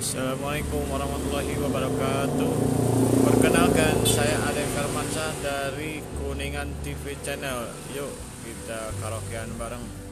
Assalamualaikum warahmatullahi wabarakatuh. Perkenalkan saya Ade Karmansyah dari Kuningan TV Channel. Yuk kita karaokean bareng.